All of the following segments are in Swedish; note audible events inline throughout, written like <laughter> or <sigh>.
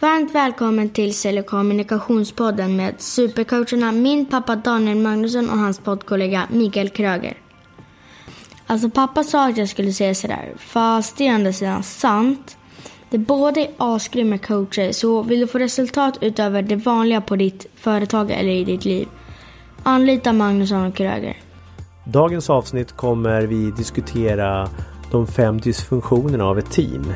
Varmt välkommen till Sälj och kommunikationspodden med supercoacherna min pappa Daniel Magnusson och hans poddkollega Mikael Kröger. Alltså pappa sa att jag skulle säga sådär, fast det är ändå sidan sant. Det båda är asgrymma coacher, så vill du få resultat utöver det vanliga på ditt företag eller i ditt liv, anlita Magnusson och Kröger. Dagens avsnitt kommer vi diskutera de fem dysfunktionerna av ett team.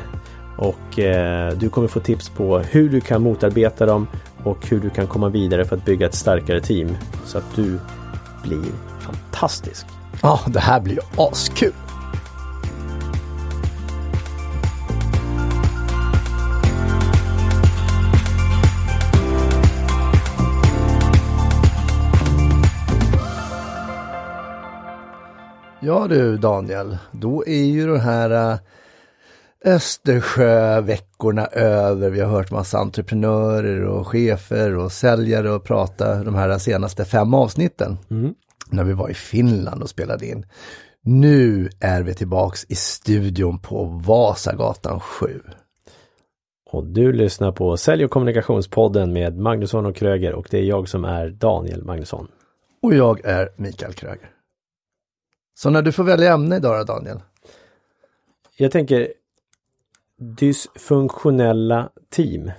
Och eh, du kommer få tips på hur du kan motarbeta dem och hur du kan komma vidare för att bygga ett starkare team så att du blir fantastisk. Ja, det här blir ju askul. Ja du Daniel, då är ju den här eh, Östersjöveckorna över. Vi har hört massa entreprenörer och chefer och säljare och prata de här senaste fem avsnitten. Mm. När vi var i Finland och spelade in. Nu är vi tillbaks i studion på Vasagatan 7. Och du lyssnar på Sälj och kommunikationspodden med Magnusson och Kröger och det är jag som är Daniel Magnusson. Och jag är Mikael Kröger. Så när du får välja ämne idag då, Daniel? Jag tänker dysfunktionella team.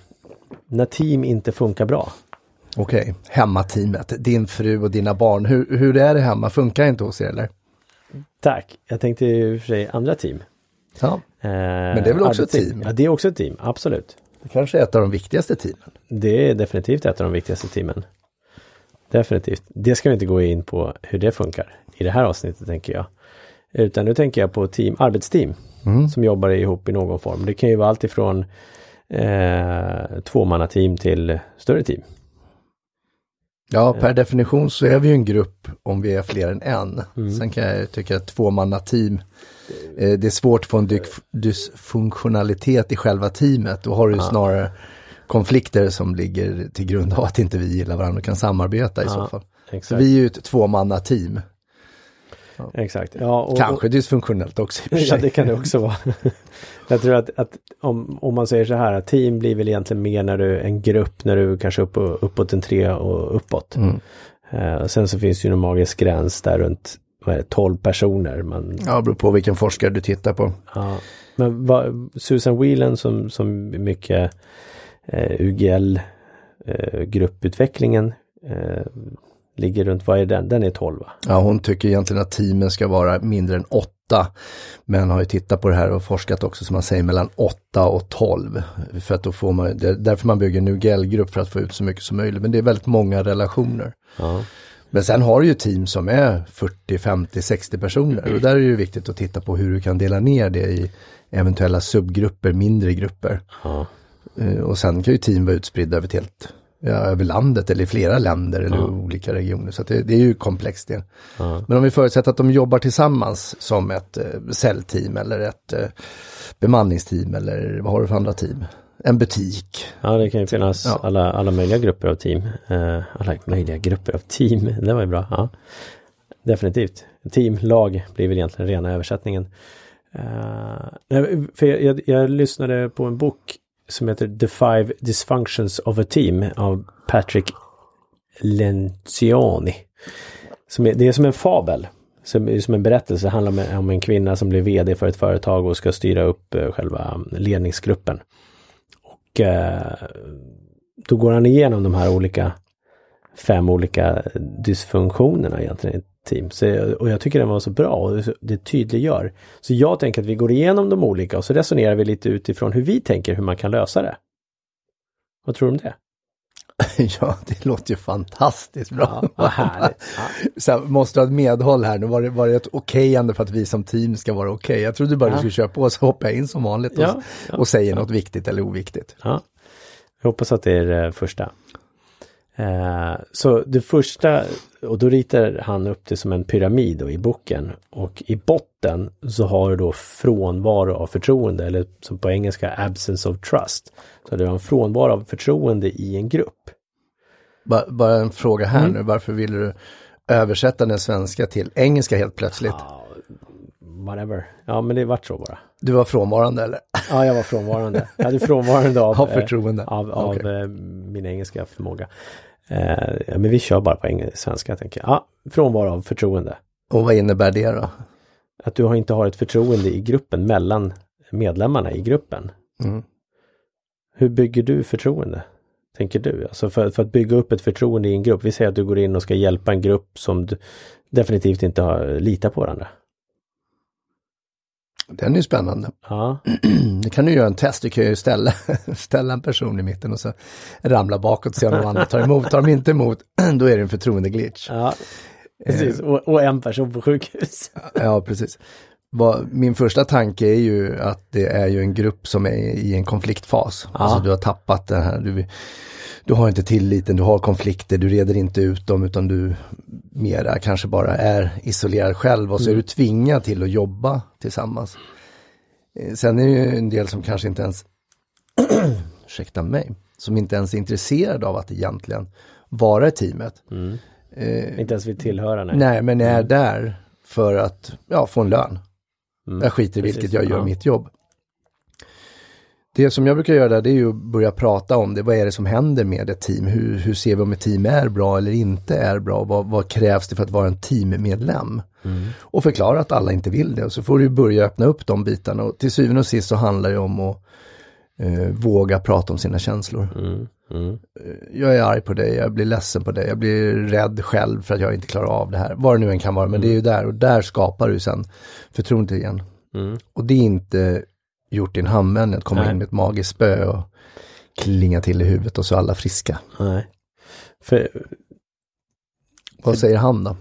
När team inte funkar bra. Okej, okay. hemmateamet, din fru och dina barn. Hur, hur är det hemma? Funkar inte hos er eller? Tack. Jag tänkte i och för sig andra team. Ja, eh, men det är väl också ett team? Ja, det är också ett team, absolut. Det kanske är ett av de viktigaste teamen? Det är definitivt ett av de viktigaste teamen. Definitivt. Det ska vi inte gå in på hur det funkar i det här avsnittet tänker jag. Utan nu tänker jag på team, arbetsteam Mm. som jobbar ihop i någon form. Det kan ju vara allt ifrån eh, tvåmannateam till större team. Ja, per definition så är vi ju en grupp om vi är fler än en. Mm. Sen kan jag tycka att tvåmannateam, eh, det är svårt att få en dysfunktionalitet i själva teamet. Då har du ju Ja. snarare konflikter som ligger till grund av att inte vi gillar varandra och kan samarbeta i Ja, så fall. Så Exakt. vi är ju ett tvåmannateam. Exakt. Ja, och, Kanske dysfunktionellt också Ja, det kan det också vara. <laughs> Jag tror att, att om, om man säger så här, att team blir väl egentligen mer när du en grupp, när du kanske är upp, uppåt en tre och uppåt. Mm. Och sen så finns det ju en magisk gräns där runt vad är det, 12 personer. Man, Ja, det beror på vilken forskare du tittar på. ja. Men vad, Susan Whelan som, som mycket eh, UGL eh, grupputvecklingen eh, ligger runt, vad är den? Den är 12 va? Ja, hon tycker egentligen att teamen ska vara mindre än åtta. Men har ju tittat på det här och forskat också som man säger mellan åtta och 12. För att då får man, det är därför man bygger en UGL-grupp för att få ut så mycket som möjligt. Men det är väldigt många relationer. Ja. Men sen har du ju team som är 40, 50, 60 personer. Och där är det ju viktigt att titta på hur du kan dela ner det i eventuella subgrupper, mindre grupper. ja. Eh, Och sen kan ju team vara utspridda över ett helt, ja, över landet eller i flera länder eller Ja. olika regioner. Så det, det är ju komplext det. ja. Men om vi förutsätter att de jobbar tillsammans som ett eh, säljteam eller ett eh, bemanningsteam eller vad har du för andra team? En butik. Ja, det kan ju finnas Ja. alla, alla möjliga grupper av team. Eh, alla möjliga grupper av team, <laughs> det var ju bra. Ja. Definitivt. Team, lag blir väl egentligen rena översättningen. Nej, för jag, jag, jag lyssnade på en bok som heter The Five Dysfunctions of a Team av Patrick Lencioni. Som är, det är som en fabel. Som, som en berättelse, det handlar om, en- om en kvinna som blir vd för ett företag och ska styra upp eh, själva ledningsgruppen. Och eh, då går han igenom de här olika fem olika dysfunktionerna egentligen team. Så, och jag tycker den var så bra och det- tydliggör. Så jag tänker att vi går igenom de olika och så resonerar vi lite utifrån hur vi tänker hur man kan lösa det. Vad tror du om det? <laughs> ja, det låter ju fantastiskt bra. Ja. <laughs> Ja. Måste du ha ett medhåll här nu? Var det, var det ett okejande för att vi som team ska vara okej? Jag trodde bara Ja. du skulle köra på så hoppar jag in som vanligt och, Ja, ja, och säger något viktigt eller oviktigt. Ja, jag hoppas att det är det första. Eh, så det första, och då ritar han upp det som en pyramid då, i boken. Och i botten så har du då frånvaro av förtroende, eller som på engelska absence of trust. Så du har en frånvaro av förtroende i en grupp. Ba, bara en fråga här Mm. nu, varför vill du översätta den svenska till engelska helt plötsligt? Ja, whatever. Ja, men det vart så bara. Du var frånvarande eller? Ja, jag var frånvarande. Jag hade frånvarande av, Av förtroende? eh, av, av Okej. eh, min engelska förmåga. Eh, men vi kör bara på engelska, svenska tänker jag. Ja, frånvaro av förtroende. Och vad innebär det då? Att du har inte har ett förtroende i gruppen mellan medlemmarna i gruppen. Mm. Hur bygger du förtroende? Tänker du? Alltså för, för att bygga upp ett förtroende i en grupp. Vi säger att du går in och ska hjälpa en grupp som du definitivt inte har, litar på varandra. Den är ju spännande. Ja, <clears throat> Det kan du göra en test, du kan ju ställa, <laughs> ställa en person i mitten och så ramla bakåt och se om de andra tar emot. Tar de inte emot, <clears throat> då är det en förtroendeglitch. ja precis. Och, och en person på sjukhus. <laughs> Ja, precis. Min första tanke är ju att det är ju en grupp som är i en konfliktfas. Ja. Alltså du har tappat det här, du, du har inte tilliten, du har konflikter, du reder inte ut dem utan du mera kanske bara är isolerad själv och så är du tvingad till att jobba tillsammans. Eh, Sen är det ju en del som kanske inte ens, <clears throat> ursäkta mig, som inte ens är intresserad av att egentligen vara i teamet. Mm. Eh, Inte ens vill tillhöra, nej. Nej, men är där för att ja, få en lön. Mm. Jag skiter i Precis, vilket jag gör ja. mitt jobb. Det som jag brukar göra där det är ju att börja prata om det. Vad är det som händer med ett team? Hur, hur ser vi om ett team är bra eller inte är bra? Vad, vad krävs det för att vara en teammedlem? Mm. Och förklara att alla inte vill det. Och så får du börja öppna upp de bitarna. Och till syvende och sist så handlar det om att eh, våga prata om sina känslor. Mm. Mm. Jag är arg på dig, jag blir ledsen på dig, jag blir rädd själv för att jag inte klarar av det här. Vad det nu än kan vara, men det är ju där och där skapar du sen förtroende igen. Mm. Och det är inte gjort i en handvändning att komma Nej. in med ett magiskt spö och klinga till i huvudet och så alla friska. Nej. För Vad säger han då?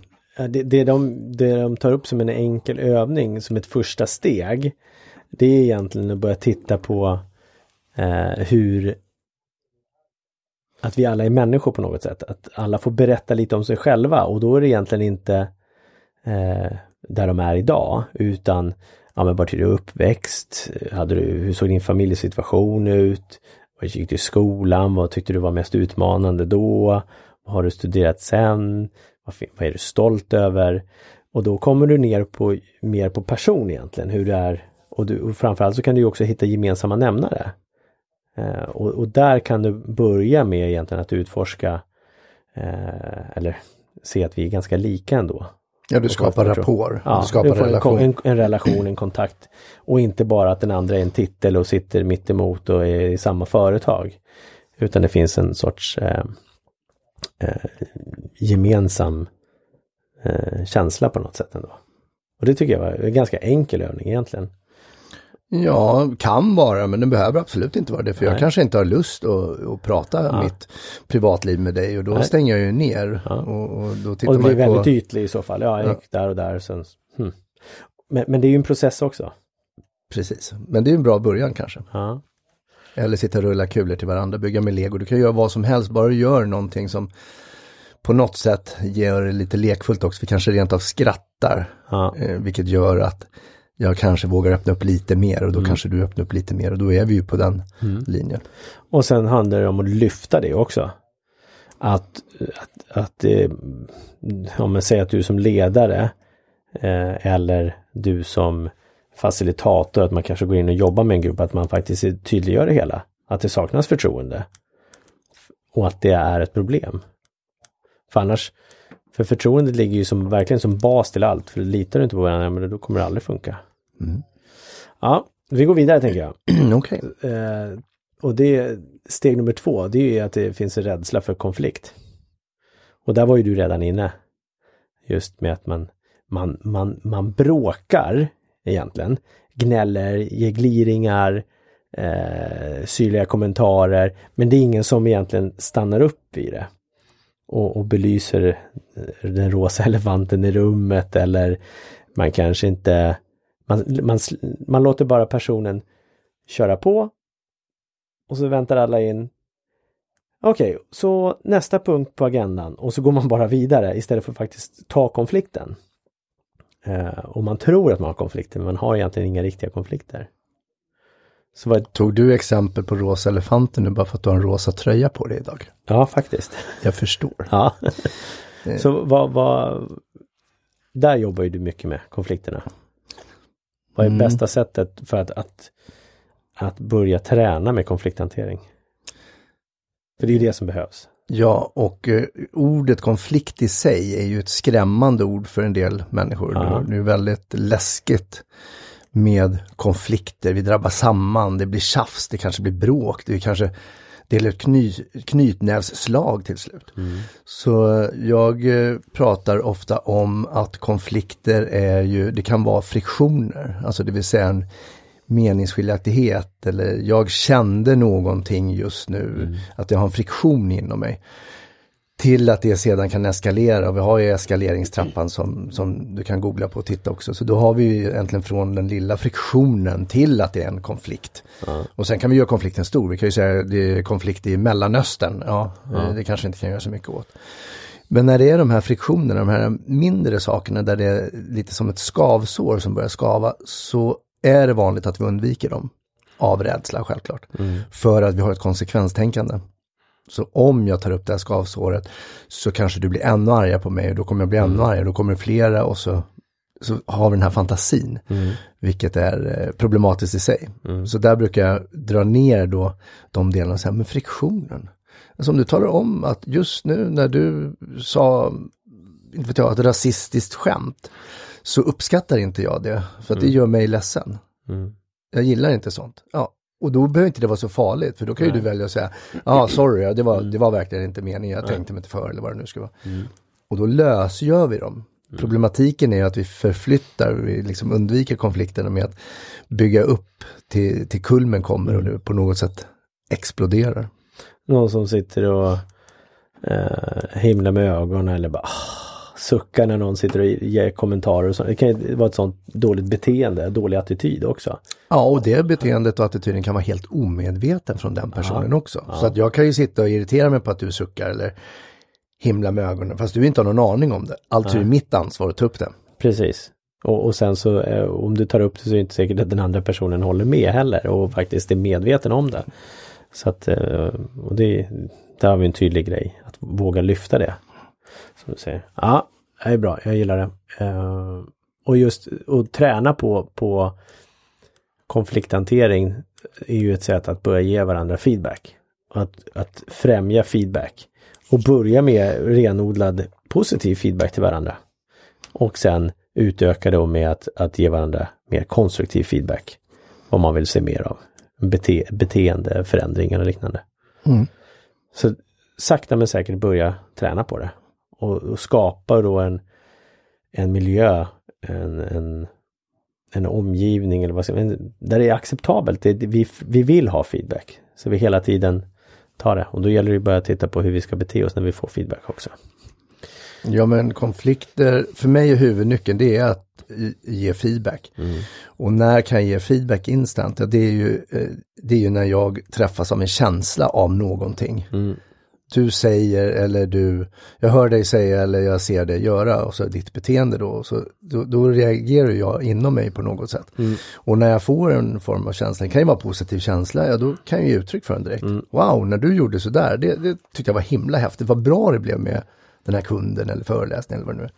Det, det, de, det de tar upp som en enkel övning, som ett första steg, det är egentligen att börja titta på eh, hur att vi alla är människor på något sätt. Att alla får berätta lite om sig själva och då är det egentligen inte eh, där de är idag utan ja, men vart är du uppväxt? Hade du, hur såg din familjesituation ut? Vad gick du i skolan? Vad tyckte du var mest utmanande då? Vad har du studerat sen? Vad, vad är du stolt över? Och då kommer du ner på mer på person egentligen, hur det är. Och, du, och framförallt så kan du också hitta gemensamma nämnare. Eh, och, och där kan du börja med egentligen att utforska eh, eller se att vi är ganska lika ändå. Ja, du skapar rapport, Ja, du skapar du får relation. En, en, en relation, en kontakt. Och inte bara att den andra är en titel och sitter mitt emot och är i samma företag. Utan det finns en sorts eh, eh, gemensam eh, känsla på något sätt ändå. Och det tycker jag var en ganska enkel övning egentligen. Ja, kan vara, men det behöver absolut inte vara det. För jag Nej. kanske inte har lust att, att prata Ja. mitt privatliv med dig och då Nej. stänger jag ju ner. Ja. Och, och då Och tittar det man blir väldigt på... ytlig i så fall. Ja, jag Ja. gick där och där. Sen, hmm. men, men det är ju en process också. Precis, men det är en bra början kanske. Ja. Eller sitta och rulla kulor till varandra, bygga med lego. Du kan göra vad som helst, bara du gör någonting som på något sätt gör det lite lekfullt också. Vi kanske rent av skrattar, Ja. eh, vilket gör att jag kanske vågar öppna upp lite mer och då kanske du öppnar upp lite mer och då är vi ju på den linjen. Och sen handlar det om att lyfta det också. Att, att, att om man säger att du som ledare eh, eller du som facilitator, att man kanske går in och jobbar med en grupp, att man faktiskt tydliggör det hela. Att det saknas förtroende. Och att det är ett problem. För annars, för förtroendet ligger ju som, verkligen som bas till allt. För litar du inte på varandra, men då kommer det aldrig funka. Mm. Ja, vi går vidare tänker jag. <clears throat> Okej, Eh, och det steg nummer två, det är ju att det finns en rädsla för konflikt. Och där var ju du redan inne. Just med att man, man, man, man bråkar egentligen. Gnäller, ger gliringar, eh, syrliga kommentarer. Men det är ingen som egentligen stannar upp i det. Och, och belyser den rosa <laughs> elefanten i rummet eller man kanske inte man, man, man låter bara personen köra på och så väntar alla in. Okej, så nästa punkt på agendan och så går man bara vidare istället för att faktiskt ta konflikten. Eh, och man tror att man har konflikter men man har egentligen inga riktiga konflikter. Så vad, tog du exempel på rosa elefanten nu bara för att du har en rosa tröja på dig idag? ja faktiskt. Jag förstår. Ja. <laughs> så vad, vad, där jobbar ju du mycket med konflikterna. Vad är Mm. bästa sättet för att, att, att börja träna med konflikthantering? För det är ju det som behövs. Ja, och eh, ordet konflikt i sig är ju ett skrämmande ord för en del människor. Ja. Det är väldigt läskigt med konflikter. Vi drabbas samman, det blir tjafs, det kanske blir bråk, det kanske det är ett kny, knytnävsslag till slut. Så eh, jag eh, pratar ofta om att konflikter är ju, det kan vara friktioner, alltså det vill säga en meningsskiljaktighet eller jag kände någonting just nu, att jag har en friktion inom mig. Till att det sedan kan eskalera och vi har ju eskaleringstrappan som, som du kan googla på och titta också. Så då har vi ju egentligen från den lilla friktionen till att det är en konflikt. Och sen kan vi göra konflikten stor. Vi kan ju säga att det är konflikt i Mellanöstern. Ja, eh, det kanske inte kan göra så mycket åt. Men när det är de här friktionerna, de här mindre sakerna där det är lite som ett skavsår som börjar skava, så är det vanligt att vi undviker dem. Av rädsla självklart. För att vi har ett konsekvenstänkande. Så om jag tar upp det här skavsåret så kanske du blir ännu argare på mig och då kommer jag bli ännu argare, då kommer det flera och så, så har vi den här fantasin. Vilket är eh, problematiskt i sig. Så där brukar jag dra ner då de delarna och säga, men friktionen. Alltså om du talar om att just nu när du sa, inte vet jag, ett rasistiskt skämt. Så uppskattar inte jag det, för att det gör mig ledsen. Mm. Jag gillar inte sånt. Ja, och då behöver inte det vara så farligt, för då kan ju du välja att säga, ja sorry, det var, det var verkligen inte meningen, jag tänkte mig inte för eller vad det nu ska vara. Och då lösgör vi dem. Problematiken är att vi förflyttar, vi liksom undviker konflikterna med att bygga upp till, till kulmen kommer och det på något sätt exploderar. Någon som sitter och eh, himlar med ögonen eller bara ah, suckar när någon sitter och ger kommentarer. Och så. Det kan ju vara ett sånt dåligt beteende, dålig attityd också. Ja, och det beteendet och attityden kan vara helt omedveten från den personen också. Så att jag kan ju sitta och irritera mig på att du suckar eller himla med ögonen, fast du inte har någon aning om det. Alltså är det mitt ansvar att ta upp det. Precis. Och, och sen så eh, om du tar upp det så är det inte säkert att den andra personen håller med heller och faktiskt är medveten om det. Så att, eh, och det, där har vi en tydlig grej, att våga lyfta det. Som du säger. Ja, det är bra, jag gillar det. Eh, och just att träna på, på konflikthantering är ju ett sätt att börja ge varandra feedback. Att, att främja feedback. Och börja med renodlad positiv feedback till varandra. Och sen utöka då med att, att ge varandra mer konstruktiv feedback. Vad man vill se mer av. Bete, beteendeförändringar och liknande. Mm. Så sakta men säkert börja träna på det. Och, och skapa då en, en miljö, en, en, en omgivning eller vad ska där det är acceptabelt. Det, vi, vi vill ha feedback. Så vi hela tiden tar det. Och då gäller det att börja titta på hur vi ska bete oss när vi får feedback också. Ja men konflikter, för mig är huvudnyckeln det är att ge feedback. Och när kan jag ge feedback instant? Ja, det, är ju, eh, det är ju när jag träffas av en känsla av någonting. Du säger eller du, jag hör dig säga eller jag ser dig göra och så ditt beteende då. Så, då, då reagerar jag inom mig på något sätt. Och när jag får en form av känsla, det kan ju vara positiv känsla, ja då kan jag ge uttryck för den direkt. Wow, när du gjorde sådär, det, det tyckte jag var himla häftigt, vad bra det blev med den här kunden eller föreläsningen eller vad det nu är.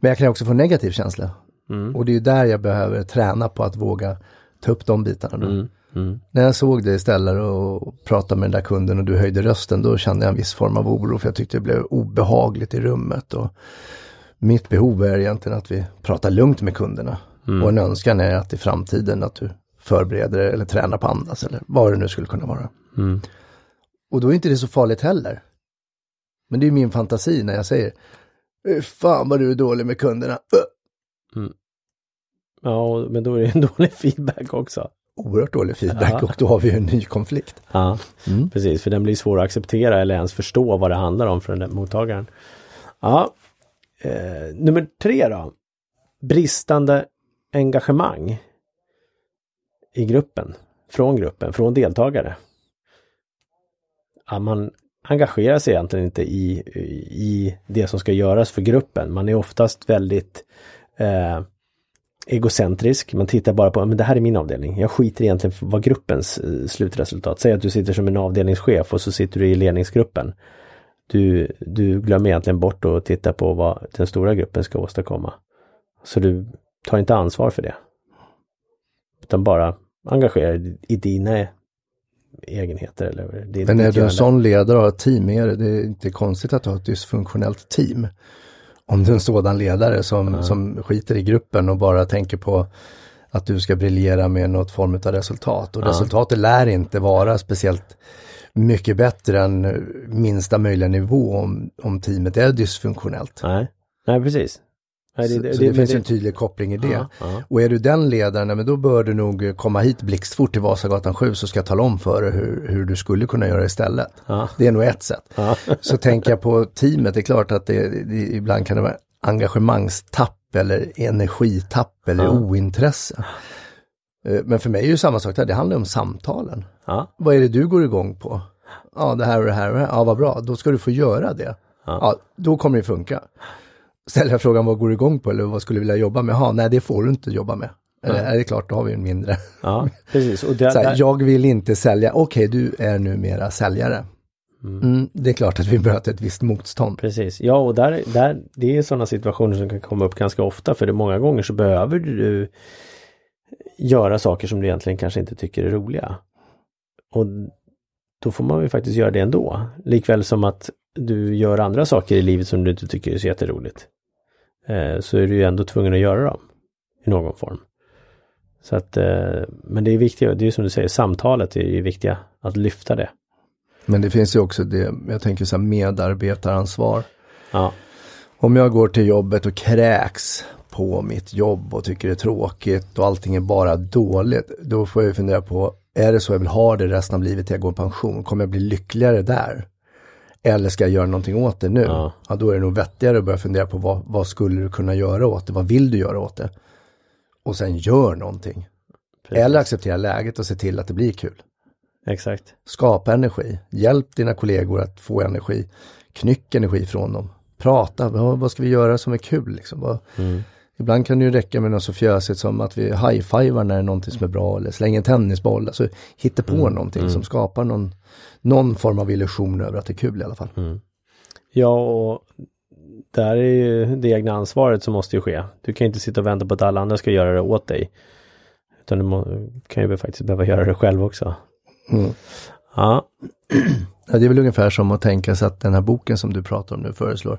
Men jag kan också få negativ känsla. Och det är ju där jag behöver träna på att våga ta upp de bitarna. Då. När jag såg dig istället och pratade med den där kunden och du höjde rösten, då kände jag en viss form av oro för jag tyckte det blev obehagligt i rummet. Och mitt behov är egentligen att vi pratar lugnt med kunderna. Och en önskan är att i framtiden att du förbereder eller tränar på andas eller vad det nu skulle kunna vara. Och då är inte det så farligt heller. Men det är min fantasi när jag säger "Fy Fan vad du är dålig med kunderna. Öh! Ja, men då är det en <laughs> dålig feedback också. Oerhört dålig feedback Ja. och då har vi en ny konflikt. Ja, precis. För den blir svår att acceptera eller ens förstå vad det handlar om för den mottagaren. Ja, eh, nummer tre då. Bristande engagemang i gruppen, från gruppen, från deltagare. Ja, man engagerar sig egentligen inte i, i det som ska göras för gruppen. Man är oftast väldigt eh, egocentrisk. Man tittar bara på, men det här är min avdelning. Jag skiter egentligen vad gruppens eh, slutresultat. Säg att du sitter som en avdelningschef och så sitter du i ledningsgruppen. Du, du glömmer egentligen bort att titta på vad den stora gruppen ska åstadkomma. Så du tar inte ansvar för det. Utan bara engagera dig i dina egenheter. Eller din, Men är du en sån ledare och har ett team med dig, det är inte konstigt att har ett dysfunktionellt team. Om du är en sådan ledare som, som skiter i gruppen och bara tänker på att du ska briljera med något form av resultat. Och resultatet lär inte vara speciellt mycket bättre än minsta möjliga nivå om, om teamet är dysfunktionellt. Nej, nej precis. Nej, så så det, men finns en tydlig koppling i det. Ja, ja. Och är du den ledaren, men då bör du nog komma hit blixtfort till Vasagatan 7 så ska jag tala om för dig hur, hur du skulle kunna göra istället. Ja. Det är nog ett sätt. Så tänker jag på teamet, det är klart att det, det, ibland kan det vara engagemangstapp eller energitapp eller ointresse. Eh, Men för mig är det ju samma sak där, det handlar om samtalen. Vad är det du går igång på? Ja, det här och det här och det här. Ja, vad bra, då ska du få göra det. Ja, då kommer det funka. Ställer jag frågan vad går du igång på eller vad skulle du vilja jobba med? Ja, nej det får du inte jobba med. Eller är det klart, då har vi en mindre. ja <laughs> precis. Och där, Så här, jag vill inte sälja, okej du är numera säljare. Mm, det är klart att vi möter ett visst motstånd. Precis, ja och där, där, det är sådana situationer som kan komma upp ganska ofta för det många gånger så behöver du göra saker som du egentligen kanske inte tycker är roliga. Och då får man ju faktiskt göra det ändå. Likväl som att du gör andra saker i livet som du inte tycker är så jätteroligt. Eh, så är du ju ändå tvungen att göra dem i någon form. Så att, eh, men det är viktigt, det är som du säger, samtalet är ju viktiga, att lyfta det. Men det finns ju också det, jag tänker så här medarbetaransvar. Ja, Om jag går till jobbet och kräks på mitt jobb och tycker det är tråkigt och allting är bara dåligt, då får jag ju fundera på, är det så jag vill ha det resten av livet till jag går i pension? Kommer jag bli lyckligare där? Eller ska jag göra någonting åt det nu? Ja. Ja, då är det nog vettigare att börja fundera på vad, vad skulle du kunna göra åt det? Vad vill du göra åt det? Och sen gör någonting. precis. Eller acceptera läget och se till att det blir kul. Exakt. Skapa energi. Hjälp dina kollegor att få energi. Knyck energi från dem. Prata, vad, ska vi göra som är kul? Liksom? Vad, Ibland kan det ju räcka med något så fjösigt som att vi high-fivar när det är någonting som är bra eller slänger en tennisboll. Alltså hitta på någonting som skapar någon, någon form av illusion över att det är kul i alla fall. Ja, och där är ju det egna ansvaret som måste ju ske. Du kan inte sitta och vänta på att alla andra ska göra det åt dig. Utan du må, kan ju faktiskt behöva göra det själv också. Mm. Ja, <clears throat> Ja, det är väl ungefär som att tänka sig att den här boken som du pratar om nu föreslår,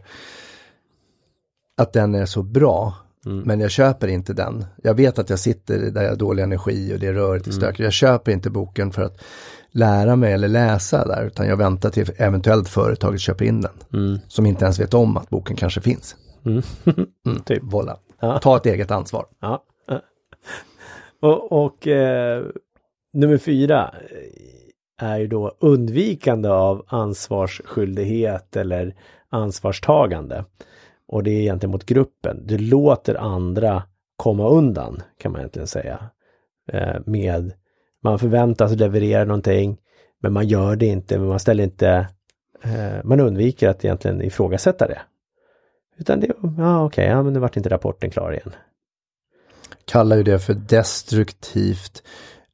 att den är så bra, men jag köper inte den. Jag vet att jag sitter där jag har dålig energi och det är rörigt och stökigt. Jag köper inte boken för att lära mig eller läsa där, utan jag väntar till eventuellt företaget köper in den. Som inte ens vet om att boken kanske finns. Mm, <laughs> Typ. Voilà. Ja. Ta ett eget ansvar. ja. <laughs> Och, och eh, nummer fyra är ju då undvikande av ansvarsskyldighet eller ansvarstagande. Och det är egentligen mot gruppen. Du låter andra komma undan kan man egentligen säga. Eh, med man förväntas leverera någonting men man gör det inte, men man ställer inte eh, man undviker att egentligen ifrågasätta det. Utan det, ja okej, ja men nu vart inte rapporten klar igen. Kallar ju det för destruktivt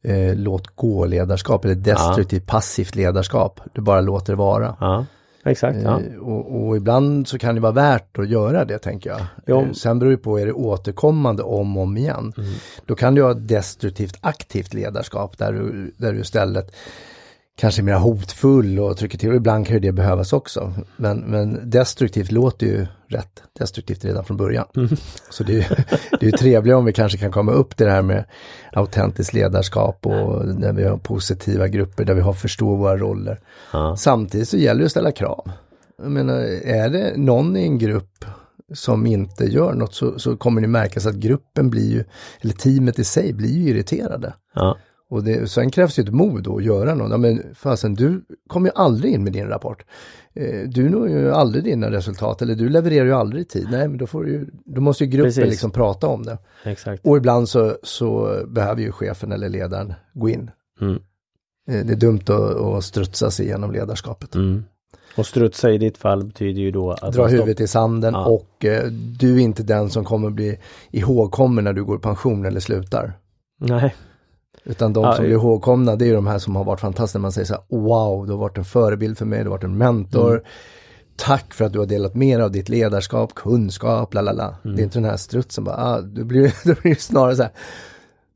eh, låt gå-ledarskap eller destruktivt passivt ledarskap. Du bara låter det vara. Ja, exakt. Ja. Eh, Och, och ibland så kan det vara värt att göra det tänker jag. Jo. Eh, Sen beror det på, är det återkommande om och om igen. Mm. Då kan du ha destruktivt aktivt ledarskap där du, där du istället kanske mer hotfull och trycker till. Och ibland kan ju det behövas också. Men, men destruktivt låter ju rätt destruktivt redan från början. Mm. Så det är, ju- <laughs> det är ju trevligt om vi kanske kan komma upp till det här med autentiskt ledarskap och när vi har positiva grupper där vi har förstår våra roller. Ja. Samtidigt så gäller det att ställa krav. Jag menar, är det någon i en grupp som inte gör något så, så kommer det märkas att gruppen blir ju, eller teamet i sig blir ju irriterade. Ja. Och det, sen krävs ju ett mod att göra något. Ja, men fasen, du kommer ju aldrig in med din rapport. Eh, du når ju aldrig dina resultat eller du levererar ju aldrig i tid. Nej, men då, får du då måste ju gruppen Precis. liksom prata om det. Exakt. Och ibland så, så behöver ju chefen eller ledaren gå in. Mm. Eh, det är dumt att, att strutsa sig igenom ledarskapet. Mm. Och strutsa i ditt fall betyder ju då att Dra huvudet i sanden Ja. och eh, du är inte den som kommer bli ihågkommen när du går i pension eller slutar. Nej. Utan de Ja, som eh. blir ihågkomna det är ju de här som har varit fantastiska. Man säger så här, wow, du har varit en förebild för mig, du har varit en mentor. Mm. Tack för att du har delat mer av ditt ledarskap, kunskap, la la la. Mm. Det är inte den här strutsen bara, ah, du blir, <laughs> blir snarare så här,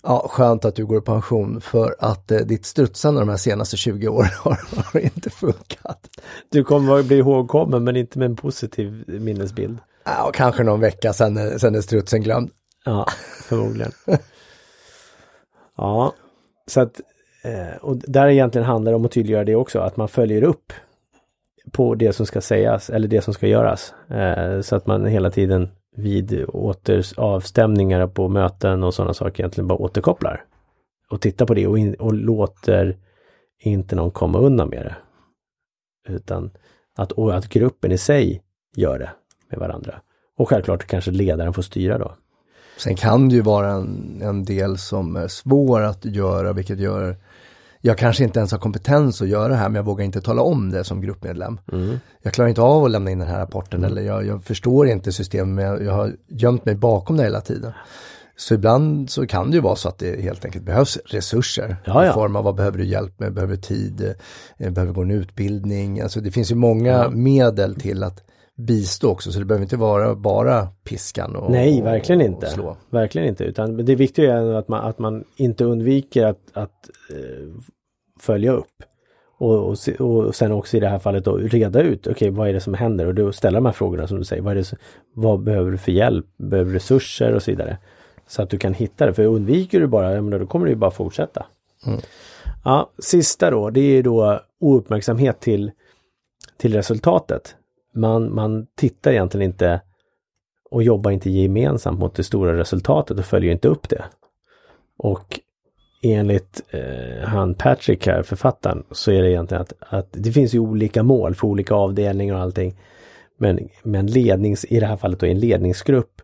Ja, skönt att du går i pension för att eh, ditt strutsande de här senaste 20 åren <laughs> har, har inte funkat. Du kommer att bli ihågkommen men inte med en positiv minnesbild. Ja, kanske någon vecka sen, sen är strutsen glömd. Ja, förmodligen. <laughs> ja, så att eh, och där egentligen handlar det om att tydliggöra det också, att man följer upp på det som ska sägas eller det som ska göras. Eh, så att man hela tiden vid avstämningar på möten och sådana saker egentligen bara återkopplar. Och tittar på det och, in, och låter inte någon komma undan med det. Utan att, och att gruppen i sig gör det med varandra. Och självklart kanske ledaren får styra då. Sen kan det ju vara en, en del som är svår att göra, vilket gör jag kanske inte ens har kompetens att göra det här men jag vågar inte tala om det som gruppmedlem. Mm. Jag klarar inte av att lämna in den här rapporten mm. eller jag, jag, förstår inte systemet men jag, jag har gömt mig bakom det hela tiden. Så ibland så kan det ju vara så att det helt enkelt behövs resurser. Ja, ja. I form av vad behöver du hjälp med, behöver tid, eh, behöver gå en utbildning. Alltså det finns ju många ja. medel till att bistå också så det behöver inte vara bara piskan och Nej, verkligen och, inte. slå. Verkligen inte, utan det viktiga är att man, att man inte undviker att, att eh, följa upp. Och, och, och sen också i det här fallet då reda ut, okej okay, vad är det som händer? Och då ställa de här frågorna som du säger. Vad, är det, vad behöver du för hjälp? Behöver resurser och så vidare? Så att du kan hitta det. För undviker du bara, då kommer det ju bara fortsätta. Mm. Ja, sista då, det är då ouppmärksamhet till, till resultatet. Man, man tittar egentligen inte och jobbar inte gemensamt mot det stora resultatet och följer inte upp det. Och enligt eh, han Patrick här, författaren, så är det egentligen att, att det finns ju olika mål för olika avdelningar och allting. Men, men lednings, i det här fallet då en ledningsgrupp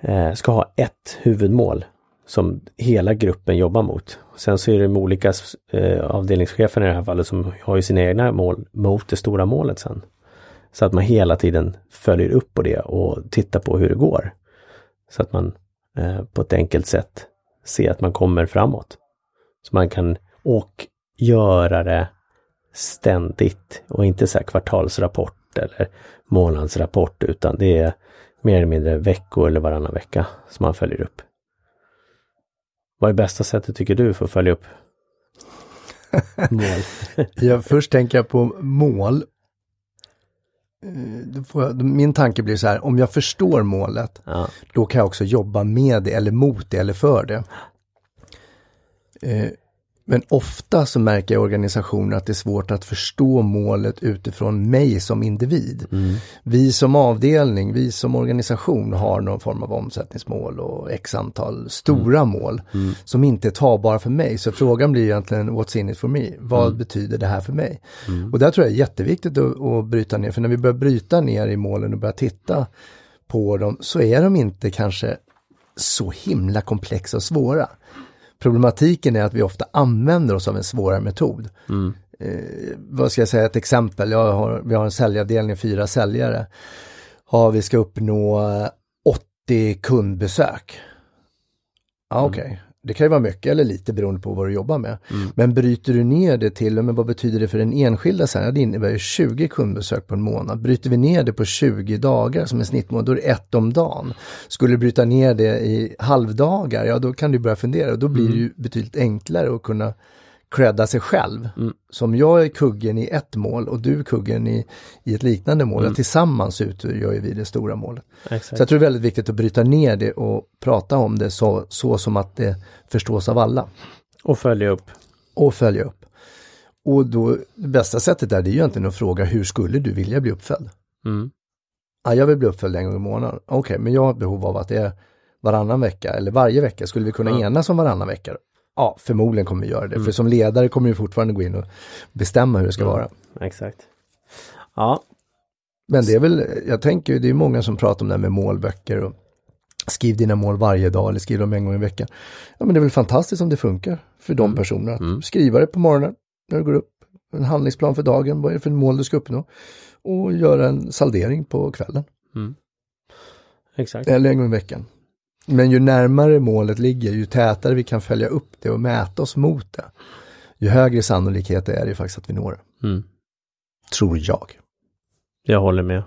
eh, ska ha ett huvudmål som hela gruppen jobbar mot. Sen så är det de olika eh, avdelningscheferna i det här fallet som har ju sina egna mål mot det stora målet sen. Så att man hela tiden följer upp på det och tittar på hur det går. Så att man eh, på ett enkelt sätt ser att man kommer framåt. Så man kan, och göra det ständigt och inte så kvartalsrapport eller månadsrapport utan det är mer eller mindre veckor eller varannan vecka som man följer upp. Vad är bästa sättet tycker du för att följa upp mål? <laughs> ja, först tänker jag på mål. Eh, min tanke blir så här, om jag förstår målet, ja. då kan jag också jobba med det eller mot det eller för det. Eh, men ofta så märker jag i organisationer att det är svårt att förstå målet utifrån mig som individ. Mm. Vi som avdelning, vi som organisation har någon form av omsättningsmål och x antal stora mm. mål mm. som inte är tagbara för mig. Så frågan blir egentligen what's in it for me? Vad mm. betyder det här för mig? Mm. Och där tror jag är jätteviktigt att, att bryta ner, för när vi börjar bryta ner i målen och börjar titta på dem så är de inte kanske så himla komplexa och svåra. Problematiken är att vi ofta använder oss av en svårare metod. Mm. Eh, vad ska jag säga, ett exempel, jag har, vi har en säljavdelning, fyra säljare. Ja, vi ska uppnå 80 kundbesök. Ja, Okej, okay. Det kan ju vara mycket eller lite beroende på vad du jobbar med. Mm. Men bryter du ner det till, men vad betyder det för den enskilda sen? Ja, det innebär ju 20 kundbesök på en månad. Bryter vi ner det på 20 dagar som en snittmånad, då är det ett om dagen. Skulle du bryta ner det i halvdagar, ja då kan du börja fundera och då blir mm. det ju betydligt enklare att kunna credda sig själv. Mm. Som jag är kuggen i ett mål och du är kuggen i, i ett liknande mål. Mm. Tillsammans utgör vi det stora målet. Exakt. Så jag tror det är väldigt viktigt att bryta ner det och prata om det så, så som att det förstås av alla. Och följa upp. Och följa upp. Och då, det bästa sättet är det är ju egentligen att fråga hur skulle du vilja bli uppföljd? Mm. Ja, jag vill bli uppföljd en gång i månaden. Okej, okay, men jag har behov av att det är varannan vecka eller varje vecka. Skulle vi kunna enas om varannan vecka? Ja, förmodligen kommer vi göra det. Mm. För som ledare kommer vi fortfarande gå in och bestämma hur det ska mm. vara. Exakt. Ja. Men det är väl, jag tänker, det är många som pratar om det här med målböcker och skriv dina mål varje dag eller skriv dem en gång i veckan. Ja men det är väl fantastiskt om det funkar för de mm. personerna att mm. skriva det på morgonen när du går upp. En handlingsplan för dagen, vad är det för mål du ska uppnå? Och göra en saldering på kvällen. Mm. Exakt. Eller en gång i veckan. Men ju närmare målet ligger, ju tätare vi kan följa upp det och mäta oss mot det, ju högre sannolikhet är det faktiskt att vi når det. Mm. Tror jag. Jag håller med.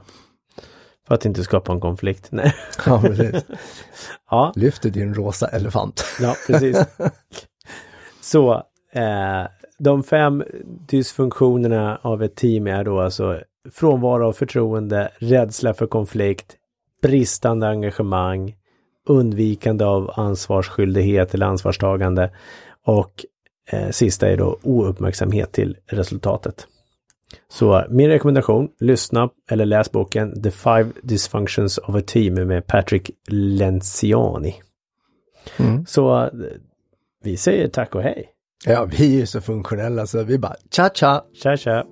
För att inte skapa en konflikt. Nej. <laughs> Ja, precis. <laughs> ja. Lyfter din rosa elefant. ja, precis. <laughs> Så eh, de fem dysfunktionerna av ett team är då alltså frånvaro av förtroende, rädsla för konflikt, bristande engagemang, undvikande av ansvarsskyldighet eller ansvarstagande och eh, sista är då ouppmärksamhet till resultatet. Så min rekommendation, lyssna eller läs boken The Five Dysfunctions of a Team med Patrick Lenciani. Mm. Så vi säger tack och hej. Ja, vi är så funktionella så vi bara tja tja! Tja tja!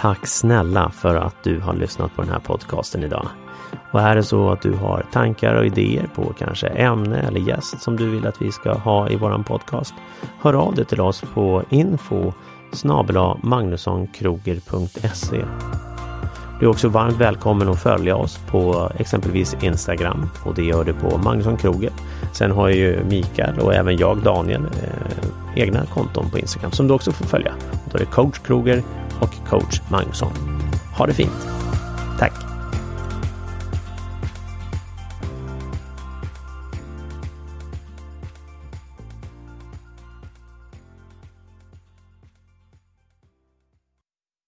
Tack snälla för att du har lyssnat på den här podcasten idag. Och är det så att du har tankar och idéer på kanske ämne eller gäst som du vill att vi ska ha i våran podcast. Hör av dig till oss på info magnussonkroger.se Du är också varmt välkommen att följa oss på exempelvis Instagram och det gör du på Magnusson Kroger. Sen har ju Mikael och även jag, Daniel, eh, egna konton på Instagram som du också får följa. Då är det coach Kroger och coach Magnusson. Ha det fint!